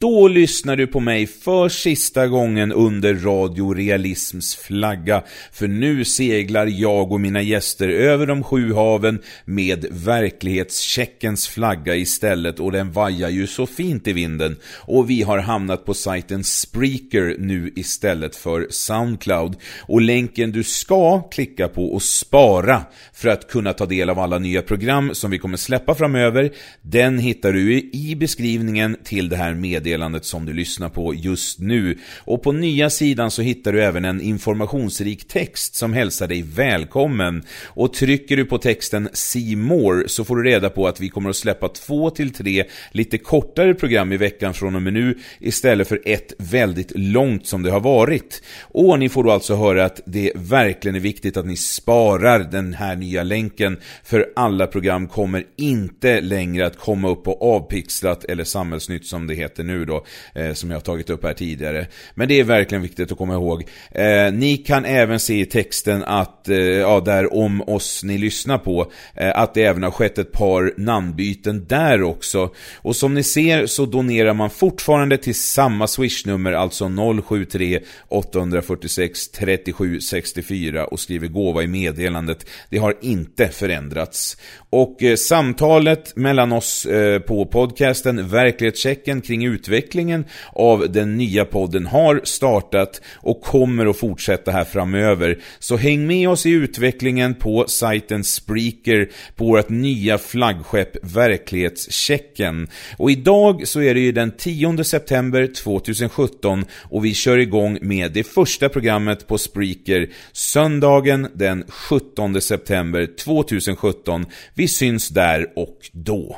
Då lyssnar du på mig för sista gången under Radio Realisms flagga. För nu seglar jag och mina gäster över de sju haven med verklighetscheckens flagga istället och den vajar ju så fint i vinden. Och vi har hamnat på sajten Spreaker nu istället för Soundcloud. Och länken du ska klicka på och spara för att kunna ta del av alla nya program som vi kommer släppa framöver, den hittar du i beskrivningen till det här meddelandet som du lyssnar på just nu. Och på nya sidan så hittar du även en informationsrik text som hälsar dig välkommen. Och trycker du på texten See More så får du reda på att vi kommer att släppa två till tre lite kortare program i veckan från och med nu istället för ett väldigt långt som det har varit. Och ni får då alltså höra att det verkligen är viktigt att ni sparar den här nya länken för alla program kommer inte längre att komma upp på avpixlat eller samhällsnytt som det heter nu då, eh, som jag har tagit upp här tidigare. Men det är verkligen viktigt att komma ihåg. Eh, ni kan även se i texten att, eh, ja, där om oss ni lyssnar på, eh, att det även har skett ett par namnbyten där också. Och som ni ser så donerar man fortfarande till samma swishnummer, alltså 073 846 37 64 och skriver gåva i meddelandet. Det har inte förändrats. Och eh, samtalet mellan oss eh, på podcasten Verklighetschecken kring utvecklingen av den nya podden har startat och kommer att fortsätta här framöver. Så häng med oss i utvecklingen på sajten Spreaker på vårt nya flaggskepp Verklighetschecken. Och idag så är det ju den 10 september 2017 och vi kör igång med det första programmet på Spreaker söndagen den 17 september 2017. Vi syns där och då.